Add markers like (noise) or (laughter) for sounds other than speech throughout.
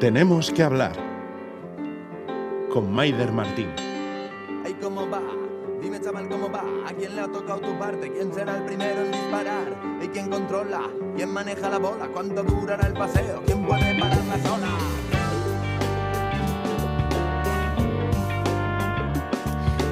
Tenemos que hablar con Maider Martín. Ay, ¿cómo va? Dime, chaval, ¿cómo va? ¿A quién le ha tocado tu parte? ¿Quién será el primero en disparar? ¿Y quién controla? ¿Quién maneja la bola? ¿Cuánto durará el paseo? ¿Quién puede parar la zona?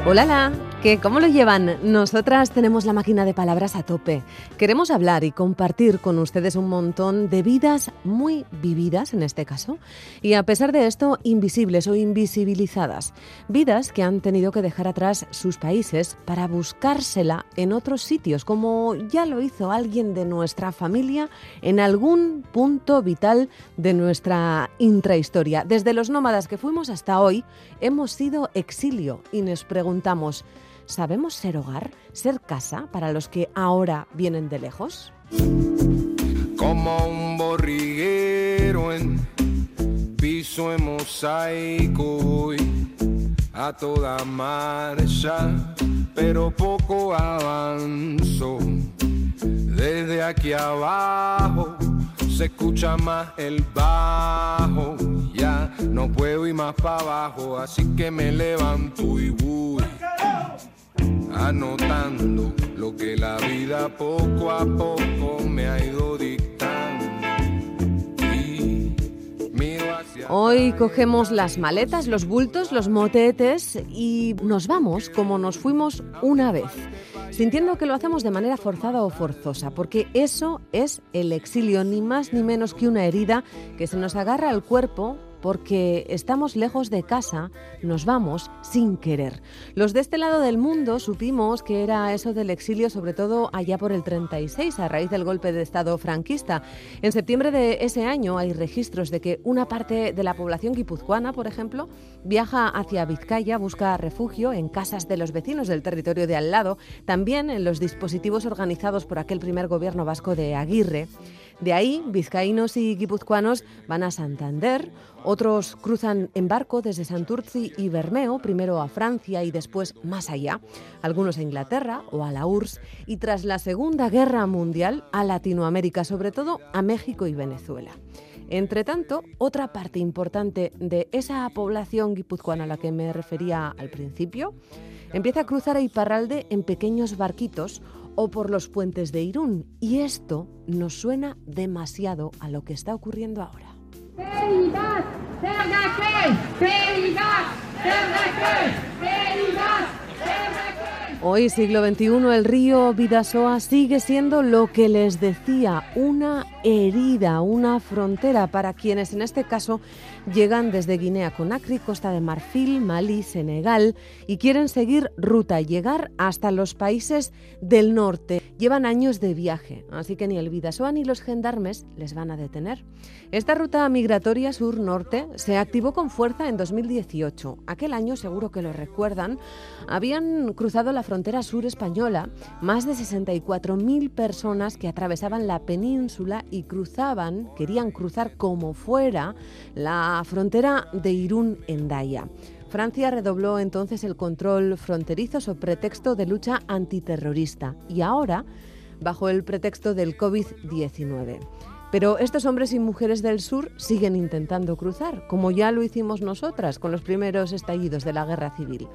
Hola, ¿Qué, ¿Cómo lo llevan? Nosotras tenemos la máquina de palabras a tope. Queremos hablar y compartir con ustedes un montón de vidas muy vividas, en este caso, y a pesar de esto, invisibles o invisibilizadas. Vidas que han tenido que dejar atrás sus países para buscársela en otros sitios, como ya lo hizo alguien de nuestra familia en algún punto vital de nuestra intrahistoria. Desde los nómadas que fuimos hasta hoy, hemos sido exilio y nos preguntamos, ¿Sabemos ser hogar, ser casa para los que ahora vienen de lejos? Como un borriguero en piso en mosaico a toda marcha, pero poco avanzo. Desde aquí abajo se escucha más el bajo, ya no puedo ir más para abajo, así que me levanto y voy anotando lo que la vida poco a poco me ha ido dictando. Hoy cogemos las maletas, los bultos, los motetes y nos vamos como nos fuimos una vez, sintiendo que lo hacemos de manera forzada o forzosa, porque eso es el exilio, ni más ni menos que una herida que se nos agarra al cuerpo porque estamos lejos de casa, nos vamos sin querer. Los de este lado del mundo supimos que era eso del exilio, sobre todo allá por el 36, a raíz del golpe de Estado franquista. En septiembre de ese año hay registros de que una parte de la población guipuzcoana, por ejemplo, viaja hacia Vizcaya, busca refugio en casas de los vecinos del territorio de al lado, también en los dispositivos organizados por aquel primer gobierno vasco de Aguirre. De ahí, vizcaínos y guipuzcoanos van a Santander, otros cruzan en barco desde Santurci y Bermeo, primero a Francia y después más allá, algunos a Inglaterra o a la URSS, y tras la Segunda Guerra Mundial a Latinoamérica, sobre todo a México y Venezuela. Entre tanto, otra parte importante de esa población guipuzcoana a la que me refería al principio empieza a cruzar a Iparralde en pequeños barquitos o por los puentes de Irún. Y esto nos suena demasiado a lo que está ocurriendo ahora. Hoy, siglo XXI, el río Vidasoa sigue siendo lo que les decía, una herida, una frontera. Para quienes en este caso llegan desde Guinea Conakry, Costa de Marfil, Malí, Senegal y quieren seguir ruta llegar hasta los países del norte. Llevan años de viaje, así que ni el Vidasoa ni los gendarmes les van a detener. Esta ruta migratoria sur-norte se activó con fuerza en 2018. Aquel año, seguro que lo recuerdan, habían cruzado la frontera sur española más de 64.000 personas que atravesaban la península y cruzaban, querían cruzar como fuera, la frontera de Irún en Daya. Francia redobló entonces el control fronterizo sobre pretexto de lucha antiterrorista y ahora bajo el pretexto del COVID-19. Pero estos hombres y mujeres del sur siguen intentando cruzar, como ya lo hicimos nosotras con los primeros estallidos de la guerra civil.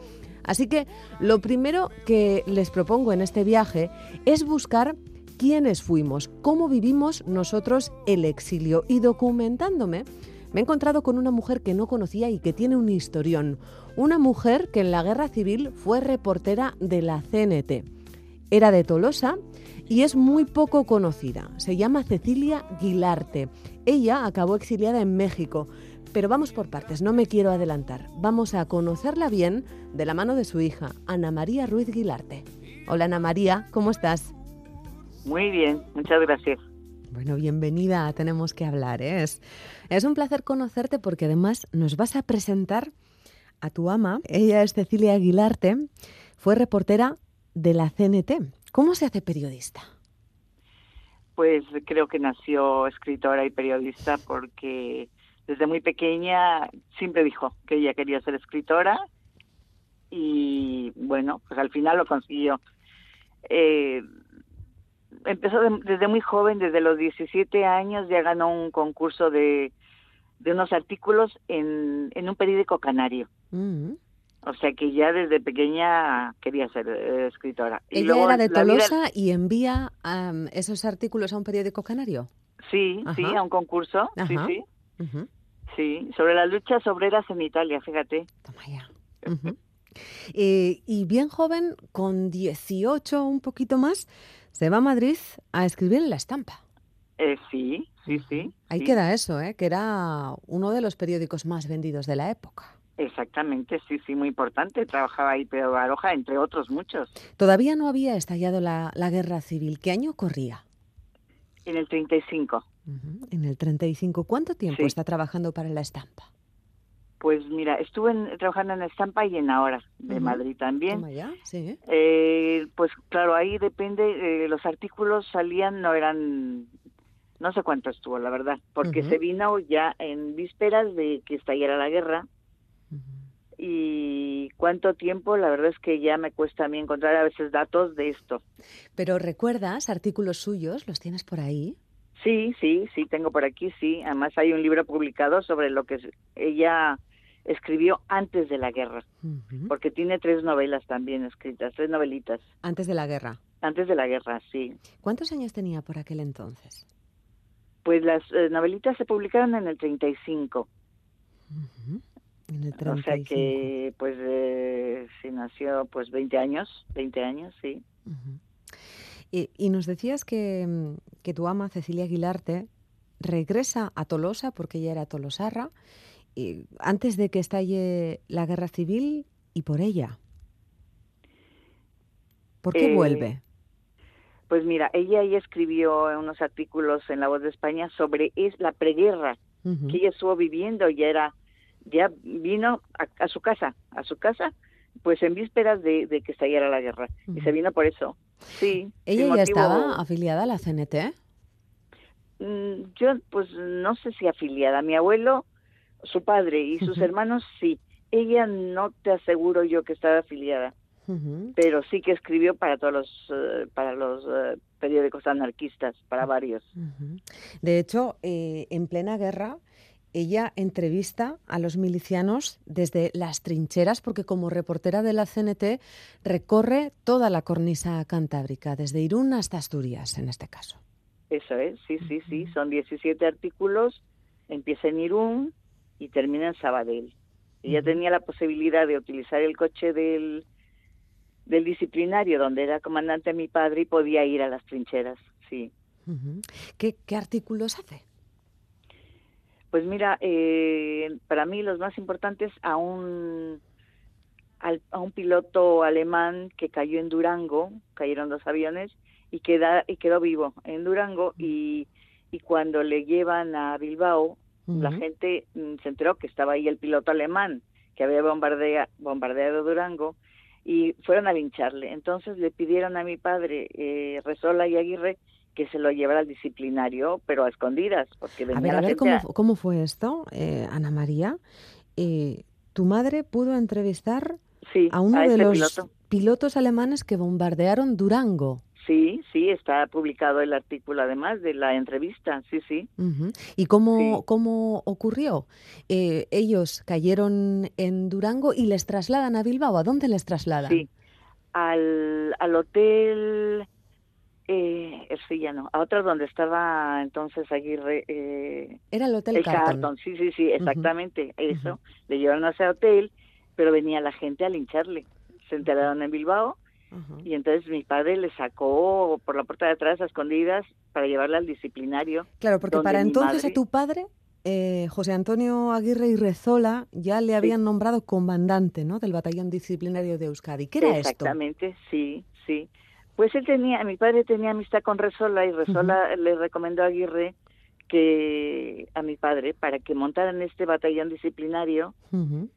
Así que lo primero que les propongo en este viaje es buscar quiénes fuimos, cómo vivimos nosotros el exilio y documentándome me he encontrado con una mujer que no conocía y que tiene un historión. Una mujer que en la guerra civil fue reportera de la CNT. Era de Tolosa y es muy poco conocida. Se llama Cecilia Guilarte. Ella acabó exiliada en México. Pero vamos por partes, no me quiero adelantar. Vamos a conocerla bien de la mano de su hija, Ana María Ruiz Guilarte. Hola Ana María, ¿cómo estás? Muy bien, muchas gracias. Bueno, bienvenida Tenemos que hablar. ¿eh? Es, es un placer conocerte porque además nos vas a presentar a tu ama. Ella es Cecilia Aguilarte, fue reportera de la CNT. ¿Cómo se hace periodista? Pues creo que nació escritora y periodista porque desde muy pequeña siempre dijo que ella quería ser escritora y bueno, pues al final lo consiguió. Eh, empezó desde muy joven, desde los 17 años, ya ganó un concurso de, de unos artículos en, en un periódico canario. Mm. O sea que ya desde pequeña quería ser eh, escritora. Y Ella luego era de vida- Tolosa y envía esos artículos a un periódico canario. Sí, sí, a un concurso. Sí, sí. Sí, sobre las luchas obreras en Italia, fíjate. Toma ya. Eh, y bien joven, con 18 un poquito más, se va a Madrid a escribir en La Estampa. Eh, sí, sí, sí. Ahí sí. queda eso, ¿eh? que era uno de los periódicos más vendidos de la época. Exactamente, sí, sí, muy importante. Trabajaba ahí Pedro Baroja, entre otros muchos. Todavía no había estallado la, la guerra civil. ¿Qué año corría? En el 35. Ujú, En el 35. ¿Cuánto tiempo Sí. está trabajando para La Estampa? Pues mira, estuve en- trabajando en Estampa y en Ahora, de. Madrid también. Ya, sí. Eh, pues claro, ahí depende, eh, los artículos salían, no eran, no sé cuánto estuvo, la verdad, porque se vino ya en vísperas de que estallara la guerra y cuánto tiempo, la verdad es que ya me cuesta a mí encontrar a veces datos de esto. Pero recuerdas artículos suyos, los tienes por ahí. Sí, sí, sí, tengo por aquí, sí. Además hay un libro publicado sobre lo que ella escribió antes de la guerra, porque tiene tres novelas también escritas, tres novelitas, Antes de la guerra. antes de la guerra, sí. ¿Cuántos años tenía por aquel entonces? Pues las eh, novelitas se publicaron en el 35, Ujú. En el o 35. sea que pues eh, nació pues 20 años, 20 años, sí. Y nos decías que, mm, que tu ama, Cecilia Aguilarte, regresa a Tolosa, porque ella era tolosarra, antes de que estalle la guerra civil y por ella. ¿Por qué Eh, vuelve? Pues mira, ella ya escribió unos artículos en La Voz de España sobre es la preguerra que ella estuvo viviendo, ya era, ya vino a, a su casa, a su casa, pues en vísperas de, de que estallara la guerra. Y se vino por eso. Sí. Ella ya motivo- estaba afiliada a la CNT. Mm, Yo, pues no sé si afiliada. Mi abuelo, su padre y sus hermanos, sí. Ella no te aseguro yo que estaba afiliada, pero sí que escribió para todos los, eh, para los eh, periódicos anarquistas, para varios. De hecho, eh, en plena guerra, ella entrevista a los milicianos desde las trincheras, porque como reportera de la CNT recorre toda la cornisa cantábrica, desde Irún hasta Asturias, en este caso. Eso es, sí, sí, sí. Son 17 artículos, empieza en Irún y termina en Sabadell. Ella tenía la posibilidad de utilizar el coche del, del disciplinario, donde era comandante mi padre, y podía ir a las trincheras, sí. ¿Qué, qué artículos hace? Pues mira, eh, para mí los más importantes a un a un piloto alemán que cayó en Durango, cayeron dos aviones y queda y quedó vivo en Durango y y cuando le llevan a Bilbao, la gente mm, se enteró que estaba ahí el piloto alemán que había bombardea, bombardeado Durango y fueron a lincharle. Entonces le pidieron a mi padre, eh, Resola y Aguirre, que se lo llevara al disciplinario, pero a escondidas, porque venía A ver, a ver cómo, a- cómo fue esto, eh, Ana María. Eh, tu madre pudo entrevistar Sí, a uno de este los piloto. pilotos alemanes que bombardearon Durango. Sí, sí, está publicado el artículo además de la entrevista, sí, sí. ¿Y cómo, Sí. cómo ocurrió? Eh, ellos cayeron en Durango y les trasladan a Bilbao. ¿A dónde les trasladan? Sí, al, al hotel, eh, sí, ya no, a otro donde estaba entonces Aguirre, eh, Era el Hotel el Carlton. Carlton, sí, sí, sí, exactamente, eso. Le llevaron a ese hotel, pero venía la gente a lincharle. Se enteraron en Bilbao Ajá. y entonces mi padre le sacó por la puerta de atrás a escondidas para llevarla al disciplinario. Claro, porque para entonces a madre- tu padre, eh, José Antonio Aguirre y Rezola, ya le habían nombrado comandante ¿no? del batallón disciplinario de Euskadi. ¿Qué era esto? Exactamente, sí, sí. Pues él tenía, mi padre tenía amistad con Resola y Resola le recomendó a Aguirre que a mi padre para que montaran este batallón disciplinario Ujú.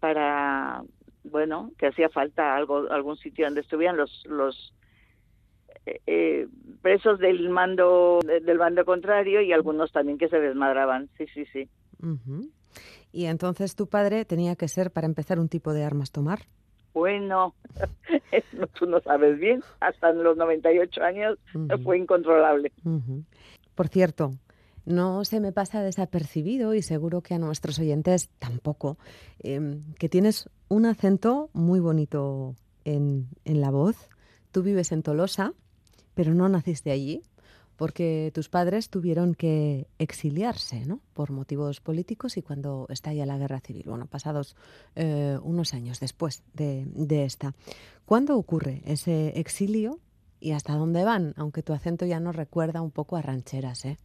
para bueno que hacía falta algo algún sitio donde estuvieran los los eh, eh, presos del mando de- del bando contrario y algunos también que se desmadraban sí sí sí. Y entonces tu padre tenía que ser, para empezar, un tipo de armas tomar. bueno no, (laughs) tú no sabes bien hasta los 98 años Ujú. fue incontrolable. Por cierto, no se me pasa desapercibido y seguro que a nuestros oyentes tampoco, em, que tienes un acento muy bonito en, la voz. Tú vives en Tolosa, pero no naciste allí porque tus padres tuvieron que exiliarse ¿no? por motivos políticos y cuando estalla la guerra civil, bueno, pasados eh, unos años después de, de, esta. ¿Cuándo ocurre ese exilio y hasta dónde van? Aunque tu acento ya nos recuerda un poco a rancheras, ¿eh?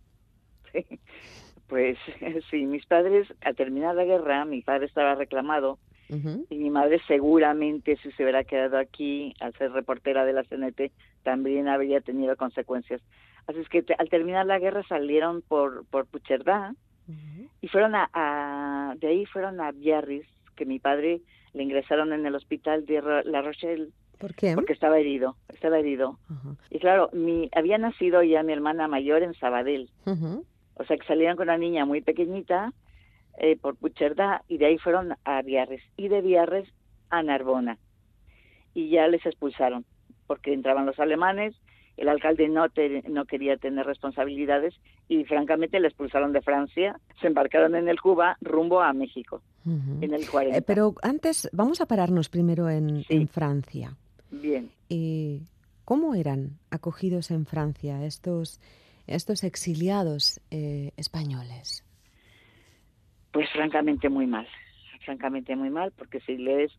Sí. (laughs) Pues (laughs) sí, mis padres, al terminar la guerra, mi padre estaba reclamado uh -huh. y mi madre seguramente si se hubiera quedado aquí al ser reportera de la CNT también habría tenido consecuencias. Así es que te, al terminar la guerra salieron por, por Pucherdá uh -huh. y fueron a, a, de ahí fueron a Biarritz, que mi padre le ingresaron en el hospital de La Rochelle. ¿Por qué? Porque estaba herido, estaba herido. Uh -huh. Y claro, mi, había nacido ya mi hermana mayor en Sabadell. O sea que salieron con una niña muy pequeñita eh, por Pucherdá y de ahí fueron a Biarritz y de Biarritz a Narbona. Y ya les expulsaron porque entraban los alemanes el alcalde no, te, no quería tener responsabilidades y francamente le expulsaron de Francia, se embarcaron en el Cuba rumbo a México uh -huh. en el 40. Eh, pero antes vamos a pararnos primero en, sí. en Francia. Bien. ¿Y cómo eran acogidos en Francia estos, estos exiliados eh, españoles? Pues francamente muy mal, francamente muy mal, porque si lees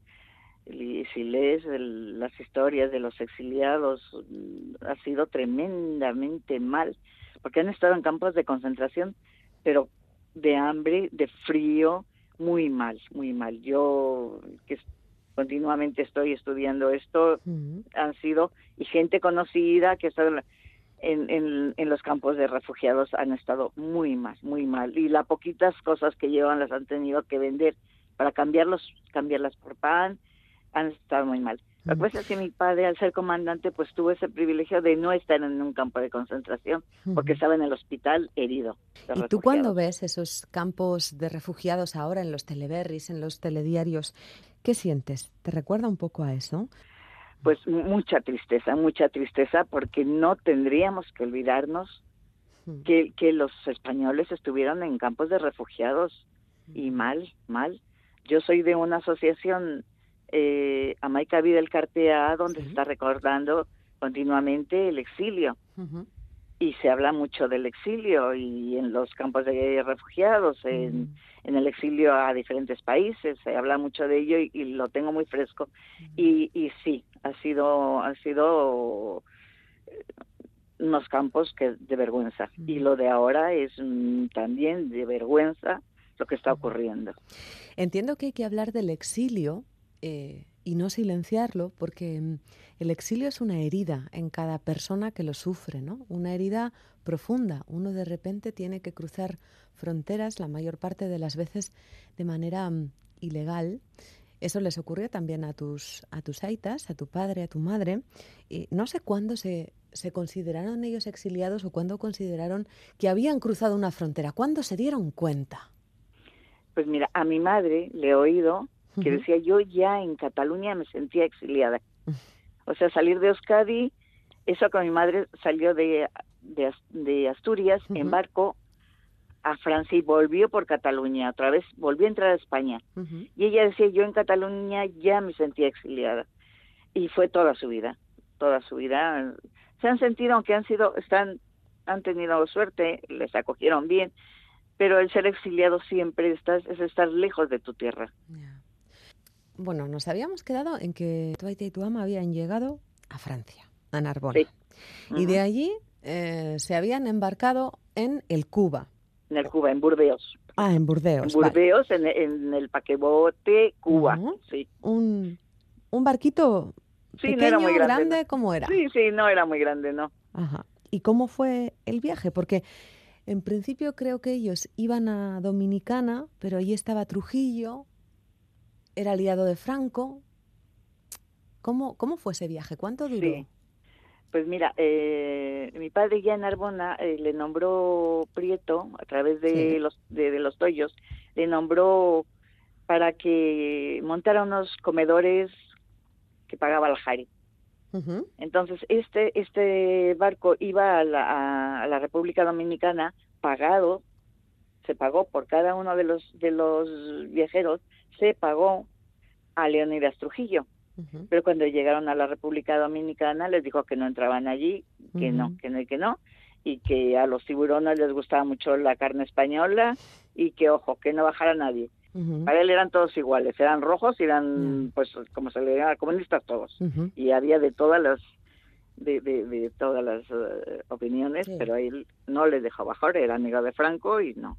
si lees el, las historias de los exiliados, ha sido tremendamente mal, porque han estado en campos de concentración, pero de hambre, de frío, muy mal, muy mal. Yo, que continuamente estoy estudiando esto, uh -huh. han sido, y gente conocida que está en, en, en, los campos de refugiados han estado muy mal, muy mal. Y las poquitas cosas que llevan las han tenido que vender para cambiarlos, cambiarlas por pan, han estado muy mal. Lo que pasa es que mi padre, al ser comandante, pues tuvo ese privilegio de no estar en un campo de concentración, porque estaba en el hospital herido. ¿Y tú cuando ves esos campos de refugiados ahora en los teleberries, en los telediarios, qué sientes? ¿Te recuerda un poco a eso? Pues mucha tristeza, mucha tristeza, porque no tendríamos que olvidarnos que, que los españoles estuvieron en campos de refugiados y mal, mal. Yo soy de una asociación eh, Amaica Vida el Cartea, donde sí. se está recordando continuamente el exilio. Uh -huh. Y se habla mucho del exilio y en los campos de refugiados, en, uh -huh. en el exilio a diferentes países, se habla mucho de ello y, y lo tengo muy fresco. Uh -huh. y, y sí, ha sido, ha sido eh, unos campos que de vergüenza. Y lo de ahora es mm, también de vergüenza lo que está ocurriendo. Entiendo que hay que hablar del exilio eh, y no silenciarlo, porque mm, el exilio es una herida en cada persona que lo sufre, ¿no? Una herida profunda. Uno de repente tiene que cruzar fronteras la mayor parte de las veces de manera um, ilegal. Eso les ocurrió también a tus, a tus aitas, a tu padre, a tu madre. Y no sé cuándo se, se consideraron ellos exiliados o cuándo consideraron que habían cruzado una frontera. ¿Cuándo se dieron cuenta? Pues mira, a mi madre le he oído que decía yo ya en Cataluña me sentía exiliada. O sea, salir de Euskadi, eso con mi madre salió de, de, de Asturias uh -huh. en barco a Francia y volvió por Cataluña, otra vez volvió a entrar a España. Uh -huh. Y ella decía yo en Cataluña ya me sentía exiliada. Y fue toda su vida, toda su vida. Se han sentido, aunque han sido, están, han tenido suerte, les acogieron bien, pero el ser exiliado siempre estás, es estar lejos de tu tierra. Yeah bueno, nos habíamos quedado en que tu y tu ama habían llegado a Francia, a Narbona. Sí. Uh -huh. Y de allí eh, se habían embarcado en el Cuba. En el Cuba, en Burdeos. Ah, en Burdeos. En Burdeos, vale. en, en, el paquebote Cuba, uh -huh. sí. Un, un barquito sí, pequeño, no era muy grande, grande, no. ¿cómo era? Sí, sí, no era muy grande, ¿no? Ajá. ¿Y cómo fue el viaje? Porque en principio creo que ellos iban a Dominicana, pero allí estaba Trujillo, era aliado de Franco. ¿Cómo, cómo fue ese viaje? ¿Cuánto duró? Sí. Pues mira, eh, mi padre ya en Arbona eh, le nombró Prieto a través de sí. los de, de, los Toyos, le nombró para que montara unos comedores que pagaba el Jari. Entonces, este, este barco iba a la, a la República Dominicana pagado, se pagó por cada uno de los, de los viajeros, se pagó a Leonidas Trujillo. Pero cuando llegaron a la República Dominicana les dijo que no entraban allí, que no, que no y que no, y que a los tiburones les gustaba mucho la carne española y que, ojo, que no bajara nadie. Ujú. Para él eran todos iguales, eran rojos y eran, pues, como se le llama, comunistas todos. Y había de todas las de, de, de todas las eh, opiniones, Sí. pero él no le dejó bajar, era amigo de Franco y no.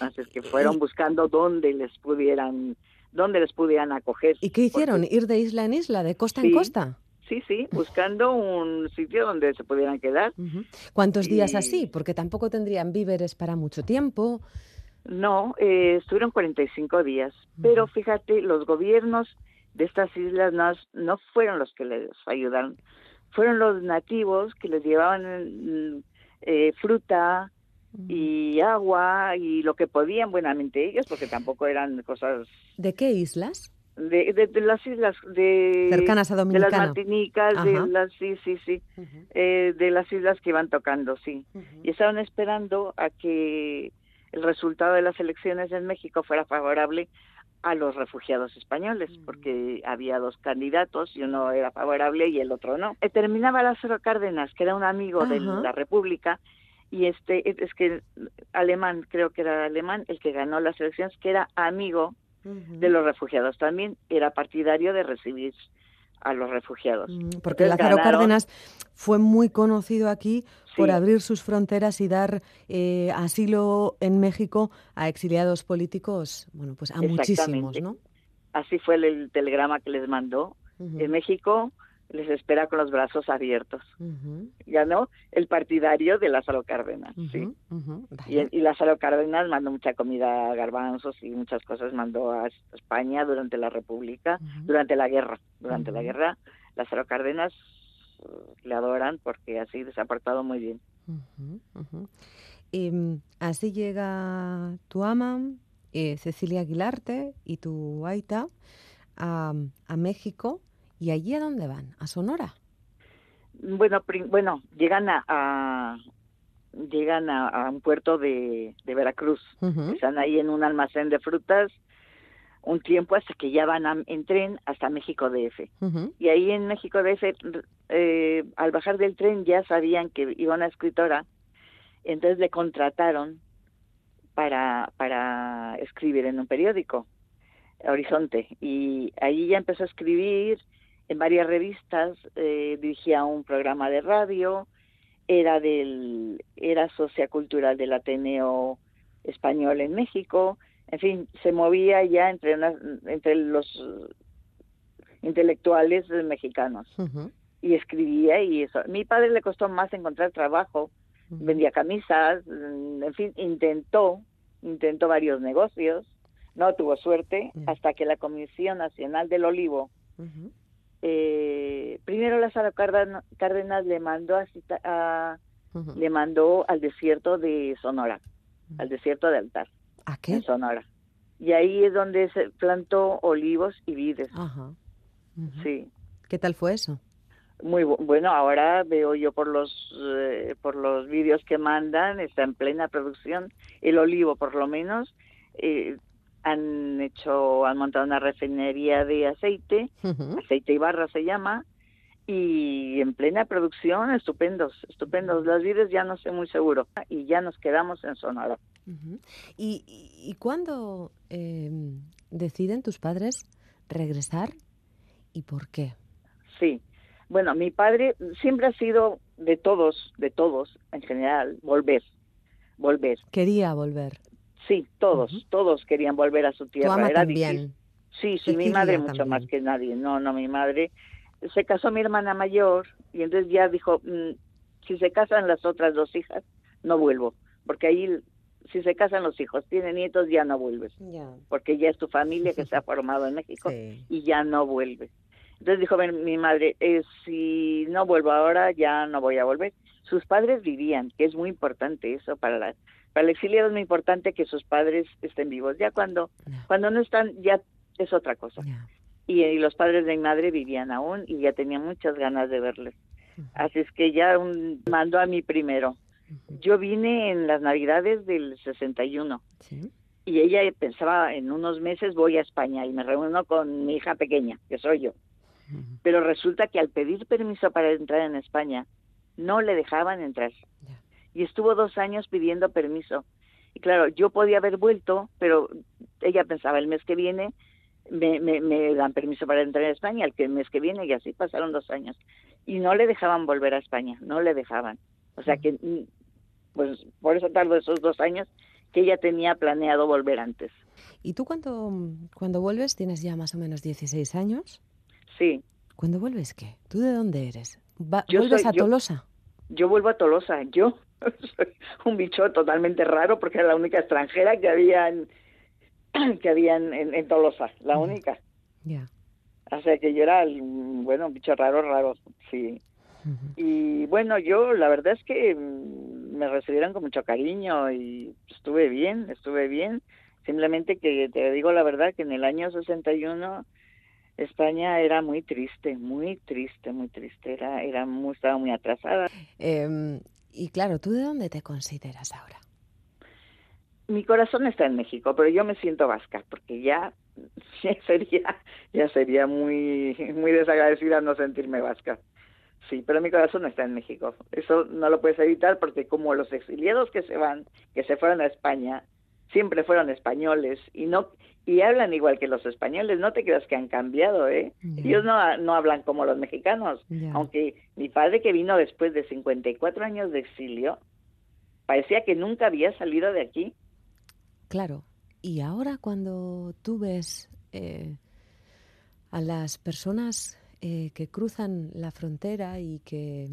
Así es que fueron buscando dónde les pudieran, dónde les pudieran acoger. ¿Y qué hicieron? ¿Ir de isla en isla, de costa en costa? Sí, sí, buscando un sitio donde se pudieran quedar. ¿Cuántos días así? Porque tampoco tendrían víveres para mucho tiempo. No, eh, estuvieron 45 días, pero fíjate, los gobiernos de estas islas no, no fueron los que les ayudaron, fueron los nativos que les llevaban mm, eh, fruta y agua y lo que podían buenamente ellos, porque tampoco eran cosas ¿De qué islas? de, de, de las islas de Cercanas a de las Dominicana. Martinicas, Ajá. de las sí, sí, sí, eh, de las islas que iban tocando, sí. Y estaban esperando a que el resultado de las elecciones en México fuera favorable a los refugiados españoles, porque había dos candidatos y uno era favorable y el otro no. Eh, terminaba Lázaro Cárdenas, que era un amigo de la República, y este es- que alemán, creo que era alemán, el que ganó las elecciones, que era amigo Ujú. de los refugiados también, era partidario de recibir a los refugiados. Mm, Porque Entonces Lázaro ganaron- Cárdenas fue muy conocido aquí por Sí. abrir sus fronteras y dar eh, asilo en México a exiliados políticos, bueno, pues a muchísimos. ¿no? Así fue el, el telegrama que les mandó. Ujú, En México les espera con los brazos abiertos. ujú, Ganó el partidario de Lázaro Cárdenas, sí. Y, y Lázaro Cárdenas mandó mucha comida, garbanzos y muchas cosas mandó a España durante la República, durante la guerra. Durante la guerra, Lázaro Cárdenas eh, le adoran porque así les ha portado muy bien. Y, mm, así llega tu ama, eh, Cecilia Aguilarte y tu Aita a, a México. ¿Y allí a dónde van? ¿A Sonora? Bueno, bueno, llegan a, a- llegan a, a un puerto de, de Veracruz. Están ahí en un almacén de frutas un tiempo hasta que ya van a- en tren hasta México DF. ujú, Y ahí en México DF, eh, al bajar del tren ya sabían que iba una escritora, entonces le contrataron para, para escribir en un periódico, Horizonte. Y ahí ya empezó a escribir en varias revistas, eh, dirigía un programa de radio, era del era socia cultural del Ateneo Español en México, en fin, se movía ya entre unas, entre los intelectuales mexicanos y escribía y eso. Mi padre le costó más encontrar trabajo, vendía camisas, mm, en fin, intentó, intentó varios negocios, no tuvo suerte hasta que la Comisión Nacional del Olivo eh, primero Lázaro Cárdenas, Cárdenas le mandó a, le mandó al desierto de Sonora, al desierto de Altar, ¿A en qué? Sonora. Y ahí es donde se plantó olivos y vides. Ajá. Sí, ¿Qué tal fue eso? muy bu- bueno. Ahora veo yo por los eh, por los vídeos que mandan está en plena producción el olivo, por lo menos. eh, han hecho, han montado una refinería de aceite, aceite y barra se llama, y en plena producción, estupendos, estupendos. Los vídeos ya no sé muy seguro. Y ya nos quedamos en Sonora. ¿Y, y, y cuándo eh, deciden tus padres regresar y por qué? Sí. Bueno, mi padre siempre ha sido de todos, de todos en general, volver, volver. Quería volver. Sí, todos, todos querían volver a su Tu tierra. ama Era también. difícil. Sí, sí, mi madre mucho también. más que nadie. No, no, mi madre. Se casó mi hermana mayor y entonces ya dijo, mm, si se casan las otras dos hijas, no vuelvo. Porque ahí, si se casan los hijos, tienen nietos, ya no vuelves. Porque ya es tu familia que se ha (laughs) formado en México Sí. y ya no vuelves. Entonces dijo mi, mi madre, eh, si no vuelvo ahora, ya no voy a volver. Sus padres vivían, que es muy importante eso para la, para el exiliado es muy importante que sus padres estén vivos. Ya cuando Ya, cuando no están, ya es otra cosa. y, los padres de mi madre vivían aún y ya tenía muchas ganas de verles. Así es que ya un, mandó a mí primero. Yo vine en las navidades del 61 y ella pensaba en unos meses voy a España y me reúno con mi hija pequeña, que soy yo. Pero resulta que al pedir permiso para entrar en España, no le dejaban entrar. Y estuvo dos años pidiendo permiso. Y claro, yo podía haber vuelto, pero ella pensaba el mes que viene me, me, dan permiso para entrar en España el, mes que viene y así pasaron dos años. Y no le dejaban volver a España, no le dejaban. O sea que, mm, pues por eso tardó esos dos años que ella tenía planeado volver antes. ¿Y tú cuando, cuando vuelves tienes ya más o menos 16 años? Sí. ¿Cuándo vuelves qué? ¿Tú de dónde eres? ¿Vuelves a Tolosa? Yo, vuelvo a Tolosa, yo soy (laughs) un bicho totalmente raro porque era la única extranjera que había (clears throat) en, que había en, Tolosa, la única. Ya. O sea que yo era, bueno, un bicho raro, raro, sí. Y bueno, yo la verdad es que mm, me recibieron con mucho cariño y estuve bien, estuve bien. Simplemente que te digo la verdad que en el año 61 España era muy triste, muy triste, muy triste. Era, era muy, estaba muy atrasada. Em, y claro, ¿tú de dónde te consideras ahora? mi corazón está en México, pero yo me siento vasca porque (laughs) ya, sería ya sería muy muy desagradecida no sentirme vasca. Sí, pero mi corazón está en México. Eso no lo puedes evitar porque como los exiliados que se van, que se fueron a España, siempre fueron españoles y no y hablan igual que los españoles, no te creas que han cambiado, ¿eh? Ellos no, no hablan como los mexicanos, aunque mi padre que vino después de 54 años de exilio, parecía que nunca había salido de aquí. Claro. Y ahora cuando tú ves eh, a las personas eh, que cruzan la frontera y que,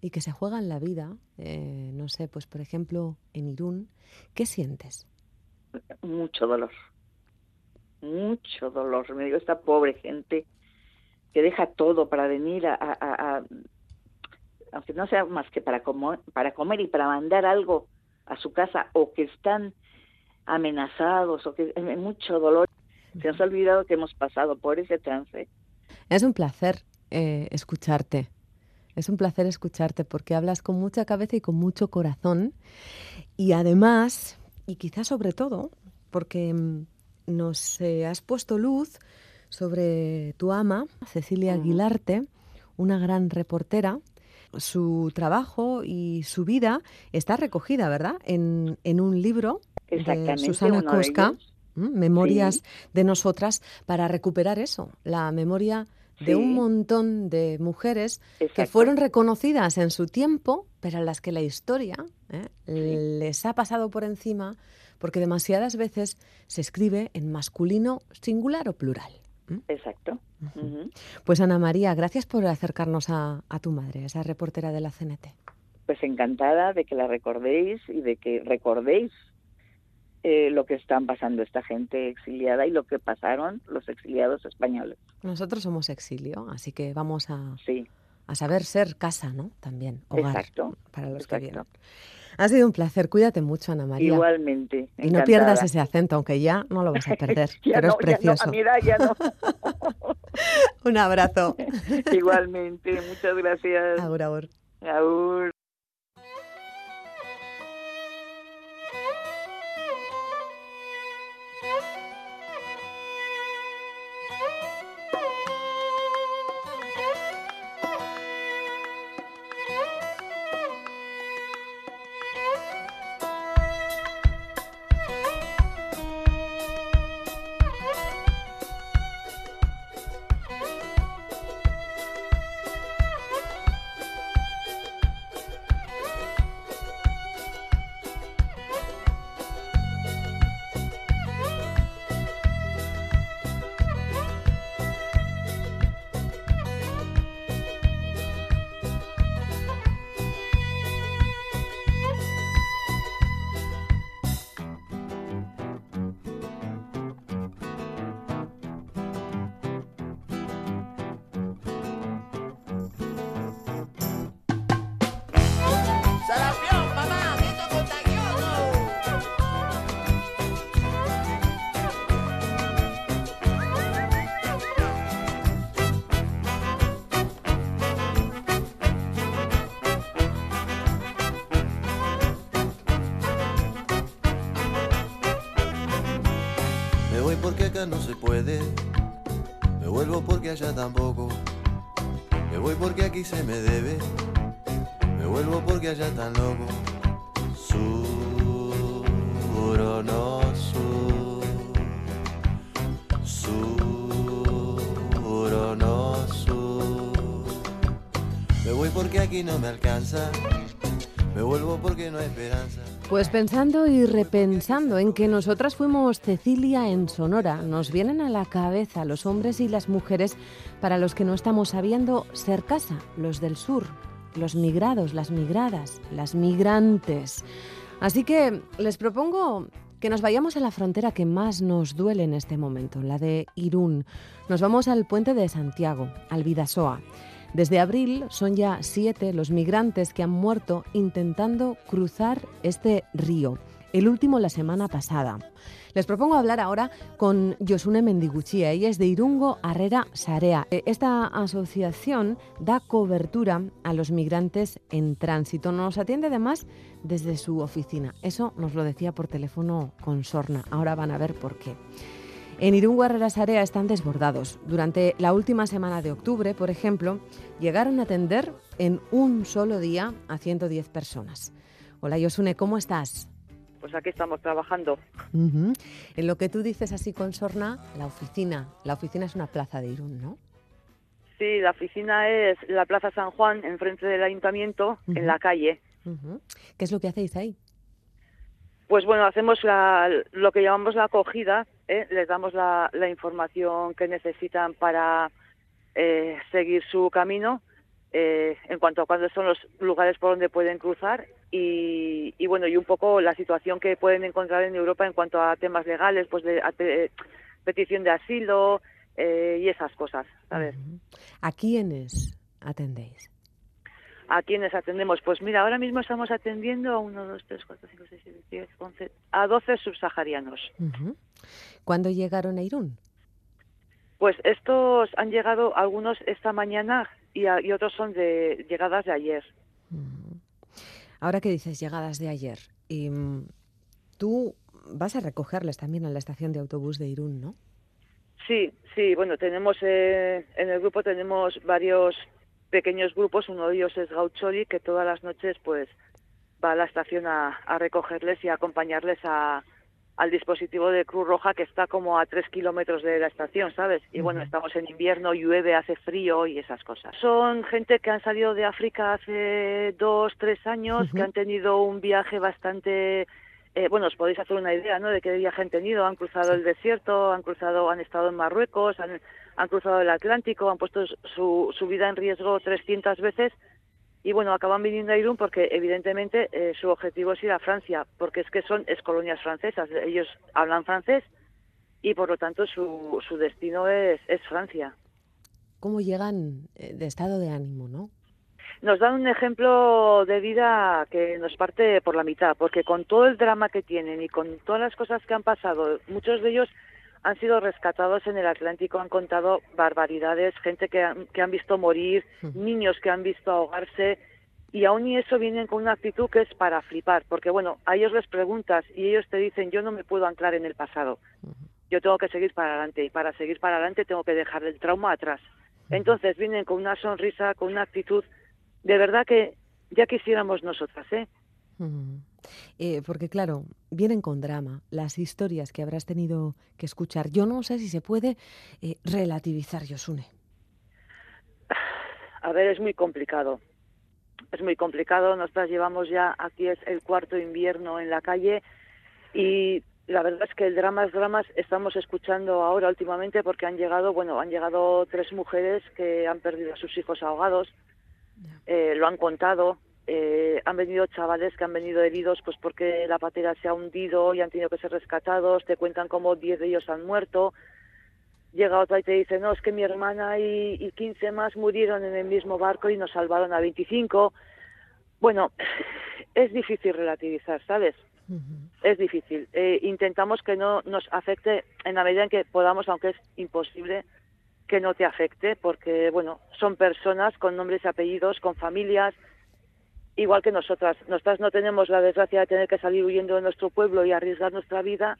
y que se juegan la vida, eh, no sé, pues por ejemplo en Irún, ¿qué sientes? Mucho dolor, mucho dolor. Me digo, esta pobre gente que deja todo para venir a, a, aunque no sea más que para, para comer y para mandar algo a su casa o que están amenazados o que hay mucho dolor. Se nos ha olvidado que hemos pasado por ese trance. Es un placer eh, escucharte. Es un placer escucharte porque hablas con mucha cabeza y con mucho corazón. Y además, y quizás sobre todo, porque mm, nos eh, has puesto luz sobre tu ama, Cecilia Aguilarte, una gran reportera. Su trabajo y su vida está recogida, ¿verdad? En, en un libro de Susana Cosca, Memorias de Nosotras, para recuperar eso, la memoria de un montón de mujeres que fueron reconocidas en su tiempo, pero a las que la historia ¿eh? les ha pasado por encima porque demasiadas veces se escribe en masculino singular o plural. Exacto. Pues Ana María, gracias por acercarnos a, tu madre, esa reportera de la CNT. Pues encantada de que la recordéis y de que recordéis eh, lo que están pasando esta gente exiliada y lo que pasaron los exiliados españoles. Nosotros somos exilio, así que vamos a, a saber ser casa, ¿no? También, hogar exacto, para los que vienen. Ha sido un placer. Cuídate mucho, Ana María. Igualmente. Y no pierdas ese acento, aunque ya no lo vas a perder. (laughs) pero es precioso. a mi edad ya no. (laughs) un abrazo. (laughs) Igualmente. Muchas gracias. Agur, agur. Agur. No se puede. Me vuelvo porque allá tampoco. Me voy porque aquí se me debe. Me vuelvo porque allá tan loco. Sur o no sur. Sur no sur. Me voy porque aquí no me alcanza. Me vuelvo porque no hay esperanza. Pues pensando y repensando en que nosotras fuimos Cecilia en Sonora, nos vienen a la cabeza los hombres y las mujeres para los que no estamos sabiendo ser casa, los del sur, los migrados, las migradas, las migrantes. Así que les propongo que nos vayamos a la frontera que más nos duele en este momento, la de Irún. Nos vamos al puente de Santiago, al Vidasoa. Desde abril son ya siete los migrantes que han muerto intentando cruzar este río, el último la semana pasada. Les propongo hablar ahora con Josune Mendiguchía. Ella es de Irungo Arrera Sarea. Eh, esta asociación da cobertura a los migrantes en tránsito. Nos atiende además desde su oficina. Eso nos lo decía por teléfono con Sorna. Ahora van a ver por qué. En Irún Sarea están desbordados. Durante la última semana de octubre, por ejemplo, llegaron a atender en un solo día a 110 personas. Hola Yosune, ¿cómo estás? Pues aquí estamos trabajando. En lo que tú dices así con Sorna, la oficina. La oficina es una plaza de Irún, ¿no? Sí, la oficina es la Plaza San Juan, enfrente del ayuntamiento, en la calle. ¿Qué es lo que hacéis ahí? Pues bueno, hacemos lo que llamamos la acogida, ¿eh? les damos la, información que necesitan para eh, seguir su camino eh, en cuanto a cuáles son los lugares por donde pueden cruzar y, bueno y un poco la situación que pueden encontrar en Europa en cuanto a temas legales, pues de, petición de asilo y esas cosas, ¿sabes? ¿A quiénes atendéis? ¿A quiénes atendemos? Pues mira, ahora mismo estamos atendiendo a 1, 2, 3, 4, 5, 6, 7, 10, 11, a 12 subsaharianos. ¿Cuándo llegaron a Irún? Pues estos han llegado algunos esta mañana y, otros son de llegadas de ayer. Ahora que dices llegadas de ayer, y, mm, tú vas a recogerles también a la estación de autobús de Irún, ¿no? Sí, sí, bueno, tenemos eh, en el grupo tenemos varios pequeños grupos, uno de ellos es Gaucholi, que todas las noches pues va a la estación a, recogerles y a acompañarles a, al dispositivo de Cruz Roja que está como a tres kilómetros de la estación, ¿sabes? Y bueno, estamos en invierno, llueve, hace frío y esas cosas. Son gente que han salido de África hace dos, tres años, que han tenido un viaje bastante... Eh, bueno, os podéis hacer una idea, ¿no? De qué viaje han tenido. Han cruzado el desierto, han cruzado, han estado en Marruecos, han, han cruzado el Atlántico, han puesto su, su vida en riesgo 300 veces y bueno, acaban viniendo a Irún porque evidentemente eh, su objetivo es ir a Francia, porque es que son colonias francesas, ellos hablan francés y por lo tanto su, su destino es, es Francia. ¿Cómo llegan eh, de estado de ánimo, no? Nos dan un ejemplo de vida que nos parte por la mitad, porque con todo el drama que tienen y con todas las cosas que han pasado, muchos de ellos han sido rescatados en el Atlántico, han contado barbaridades, gente que, han, que han visto morir, niños que han visto ahogarse, y aún y eso vienen con una actitud que es para flipar, porque bueno, a ellos les preguntas y ellos te dicen, yo no me puedo anclar en el pasado, yo tengo que seguir para adelante, y para seguir para adelante tengo que dejar el trauma atrás. Entonces vienen con una sonrisa, con una actitud, de verdad que ya quisiéramos nosotras, ¿eh? Eh, porque claro, vienen con drama las historias que habrás tenido que escuchar. Yo no sé si se puede eh, relativizar, Yosune. A ver, es muy complicado. Es muy complicado. Nosotras llevamos ya, aquí es el cuarto invierno en la calle y la verdad es que el drama es drama. Estamos escuchando ahora últimamente porque han llegado, bueno, han llegado tres mujeres que han perdido a sus hijos ahogados. Eh, lo han contado, eh, han venido chavales que han venido heridos pues porque la patera se ha hundido y han tenido que ser rescatados, te cuentan como 10 de ellos han muerto. Llega otra y te dice, no, es que mi hermana y, y 15 más murieron en el mismo barco y nos salvaron a 25. Bueno, (sighs) es difícil relativizar, ¿sabes? Es difícil. Eh, intentamos que no nos afecte en la medida en que podamos, aunque es imposible que no te afecte, porque, bueno, son personas con nombres y apellidos, con familias, igual que nosotras. Nosotras no tenemos la desgracia de tener que salir huyendo de nuestro pueblo y arriesgar nuestra vida,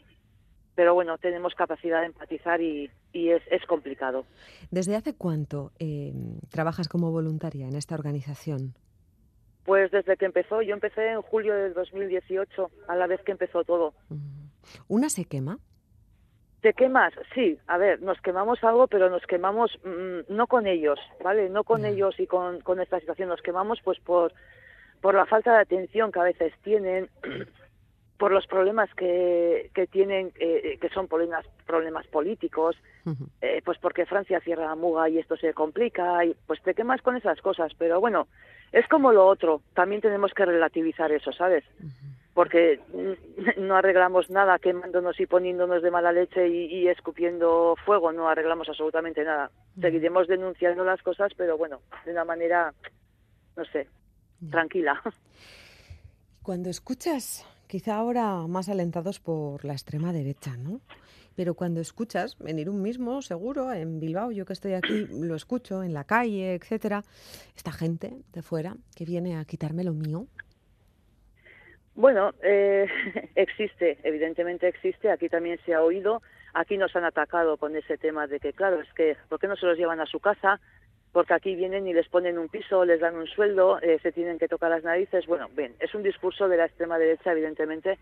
pero bueno, tenemos capacidad de empatizar y, y es, es, complicado. ¿Desde hace cuánto eh, trabajas como voluntaria en esta organización? Pues desde que empezó, yo empecé en julio del 2018, a la vez que empezó todo. ¿Una se quema? ¿Te quemas? Sí, a ver, nos quemamos algo, pero nos quemamos mmm, no con ellos, ¿vale? No con ellos y con, con esta situación, nos quemamos pues por, por la falta de atención que a veces tienen, (clears throat) por los problemas que, que tienen, eh, que son problemas, problemas políticos, uh -huh. eh, pues porque Francia cierra la muga y esto se complica, y pues te quemas con esas cosas, pero bueno, es como lo otro, también tenemos que relativizar eso, ¿sabes? Uh -huh. Porque (laughs) no arreglamos nada quemándonos y poniéndonos de mala leche y, y escupiendo fuego, no arreglamos absolutamente nada. Uh -huh. Seguiremos denunciando las cosas, pero bueno, de una manera, no sé, tranquila. Cuando escuchas quizá ahora más alentados por la extrema derecha, ¿no? Pero cuando escuchas, en Irún mismo, seguro, en Bilbao, yo que estoy aquí, lo escucho, en la calle, etcétera, esta gente de fuera que viene a quitarme lo mío. Bueno, eh, (laughs) existe, evidentemente existe, aquí también se ha oído, aquí nos han atacado con ese tema de que, claro, es que, ¿por qué no se los llevan a su casa? Porque aquí vienen y les ponen un piso, les dan un sueldo, eh, se tienen que tocar las narices. Bueno, bien, es un discurso de la extrema derecha, evidentemente.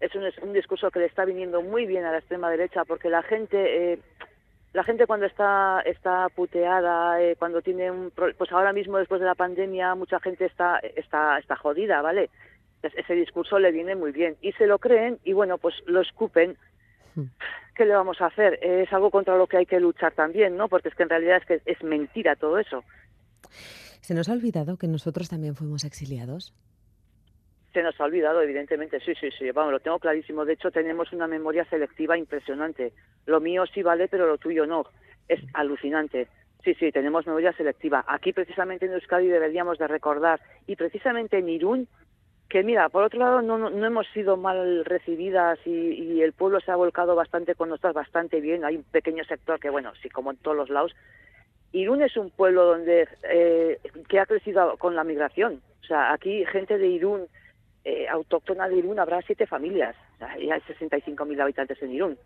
Es un, es un discurso que le está viniendo muy bien a la extrema derecha porque la gente, eh, la gente cuando está está puteada, eh, cuando tiene un, pues ahora mismo después de la pandemia mucha gente está está está jodida, ¿vale? ese discurso le viene muy bien y se lo creen y bueno, pues lo escupen ¿qué le vamos a hacer? Es algo contra lo que hay que luchar también, ¿no? Porque es que en realidad es que es mentira todo eso. ¿Se nos ha olvidado que nosotros también fuimos exiliados? Se nos ha olvidado, evidentemente, sí, sí, sí, vamos, lo tengo clarísimo. De hecho, tenemos una memoria selectiva impresionante. Lo mío sí vale, pero lo tuyo no. Es alucinante. Sí, sí, tenemos memoria selectiva. Aquí, precisamente en Euskadi, deberíamos de recordar, y precisamente en Irún, que mira, por otro lado no, no, hemos sido mal recibidas y, y, el pueblo se ha volcado bastante con nosotros, bastante bien. Hay un pequeño sector que, bueno, sí, como en todos los lados. Irún es un pueblo donde eh, que ha crecido con la migración. O sea, aquí gente de Irún, eh, autóctona de Irún, habrá siete familias. O sea, hay 65.000 habitantes en Irún.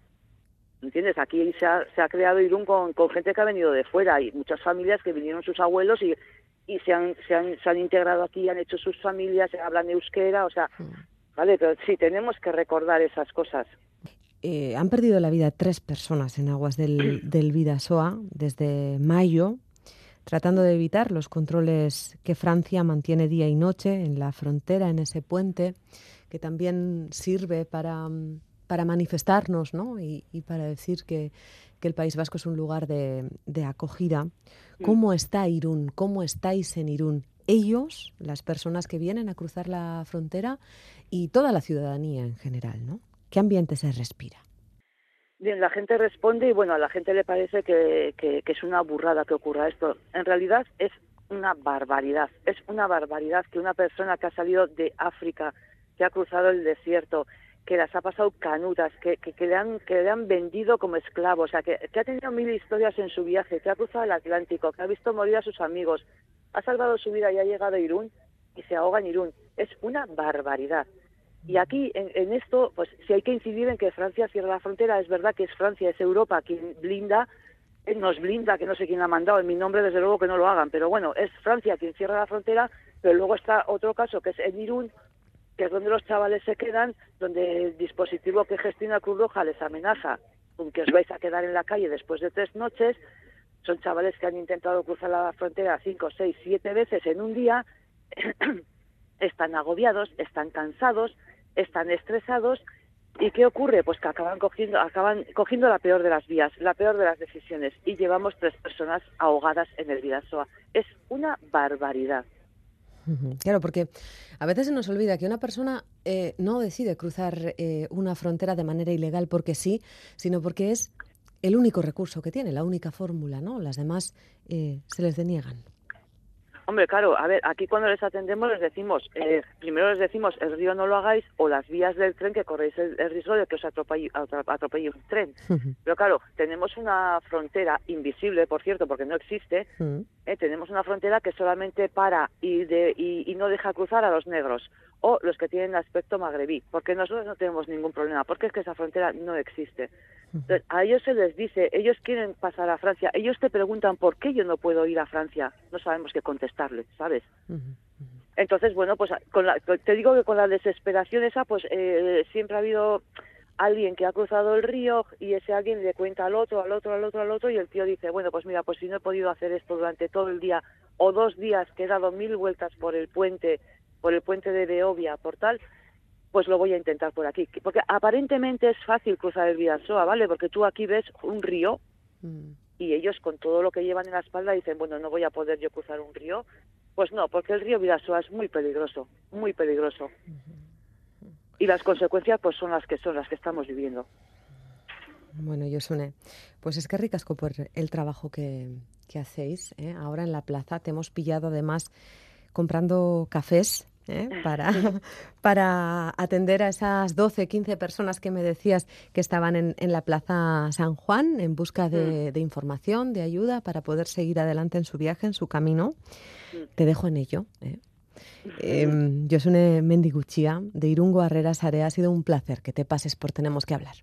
¿Entiendes? Aquí se ha, se ha creado Irún con, con gente que ha venido de fuera y muchas familias que vinieron sus abuelos y y se han, se han, se han integrado aquí, han hecho sus familias, hablan euskera, o sea, vale, pero sí, tenemos que recordar esas cosas. Eh, han perdido la vida tres personas en aguas del, (clears throat) del Vidasoa desde mayo, tratando de evitar los controles que Francia mantiene día y noche en la frontera, en ese puente, que también sirve para, para manifestarnos ¿no? y, y para decir que, que el País Vasco es un lugar de, de acogida. ¿Cómo está Irún? ¿Cómo estáis en Irún? Ellos, las personas que vienen a cruzar la frontera y toda la ciudadanía en general, ¿no? ¿Qué ambiente se respira? Bien, la gente responde y bueno, a la gente le parece que, que, que es una burrada que ocurra esto. En realidad es una barbaridad. Es una barbaridad que una persona que ha salido de África, que ha cruzado el desierto, que las ha pasado canutas, que, que, que, le, han, que le han vendido como esclavo, o sea, que, que ha tenido mil historias en su viaje, que ha cruzado el Atlántico, que ha visto morir a sus amigos, ha salvado su vida y ha llegado a Irún y se ahoga en Irún. Es una barbaridad. Y aquí, en, en esto, pues si hay que incidir en que Francia cierra la frontera, es verdad que es Francia, es Europa quien blinda, nos blinda, que no sé quién la ha mandado, en mi nombre desde luego que no lo hagan, pero bueno, es Francia quien cierra la frontera, pero luego está otro caso que es en Irún, que es donde los chavales se quedan, donde el dispositivo que gestiona Cruz Roja les amenaza con que os vais a quedar en la calle después de tres noches. Son chavales que han intentado cruzar la frontera cinco, seis, siete veces en un día. (clears throat) están agobiados, están cansados, están estresados. ¿Y qué ocurre? Pues que acaban cogiendo, acaban cogiendo la peor de las vías, la peor de las decisiones. Y llevamos tres personas ahogadas en el Vidasoa. Es una barbaridad. Claro, porque a veces se nos olvida que una persona eh, no decide cruzar eh, una frontera de manera ilegal porque sí, sino porque es el único recurso que tiene, la única fórmula, ¿no? Las demás eh, se les deniegan. Hombre, claro, a ver, aquí cuando les atendemos les decimos, eh, primero les decimos, el río no lo hagáis o las vías del tren que corréis el, riesgo de que os atropelle, atropelle un tren. Pero claro, tenemos una frontera invisible, por cierto, porque no existe, eh, tenemos una frontera que solamente para y, de, y, no deja cruzar a los negros o los que tienen aspecto magrebí, porque nosotros no tenemos ningún problema, porque es que esa frontera no existe. Entonces, a ellos se les dice, ellos quieren pasar a Francia, ellos te preguntan por qué yo no puedo ir a Francia, no sabemos qué contestarle, ¿sabes? Entonces, bueno, pues con te digo que con la desesperación esa, pues eh, siempre ha habido alguien que ha cruzado el río y ese alguien le cuenta al otro, al otro, al otro, al otro y el tío dice, bueno, pues mira, pues si no he podido hacer esto durante todo el día o dos días que he dado mil vueltas por el puente, por el puente de Beovia, por tal, pues lo voy a intentar por aquí. Porque aparentemente es fácil cruzar el Vidasoa, ¿vale? Porque tú aquí ves un río mm. y ellos con todo lo que llevan en la espalda dicen, bueno, no voy a poder yo cruzar un río. Pues no, porque el río Vidasoa es muy peligroso, muy peligroso. Y las consecuencias pues son las que son, las que estamos viviendo. Bueno, Yosune, pues es que ricasco por el trabajo que, que hacéis. ¿eh? Ahora en la plaza te hemos pillado además comprando cafés ¿eh? (laughs) para, (laughs) para atender a esas 12, 15 personas que me decías que estaban en, en la Plaza San Juan en busca de, mm. de, información, de ayuda para poder seguir adelante en su viaje, en su camino. Mm. Te dejo en ello. ¿eh? Eh, yo soy Mendiguchía de Irungo Herrera Sare. Ha sido un placer que te pases por Tenemos que hablar.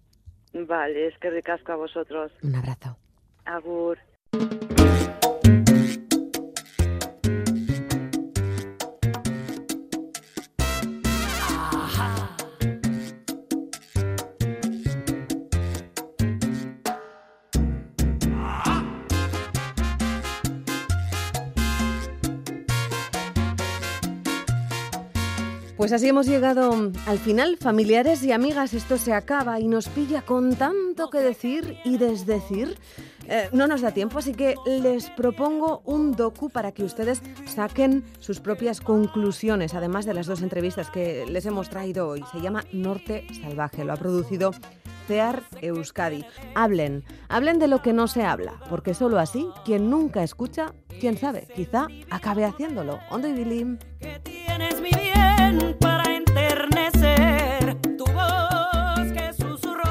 Vale, es que ricasco a vosotros. Un abrazo. Agur. Pues así hemos llegado al final, familiares y amigas, esto se acaba y nos pilla con tanto que decir y desdecir. Eh, no nos da tiempo, así que les propongo un docu para que ustedes saquen sus propias conclusiones, además de las dos entrevistas que les hemos traído hoy. Se llama Norte Salvaje, lo ha producido CEAR Euskadi. Hablen, hablen de lo que no se habla, porque solo así, quien nunca escucha, quién sabe, quizá acabe haciéndolo. Ondo y Que para enternecer. Tu voz que susurro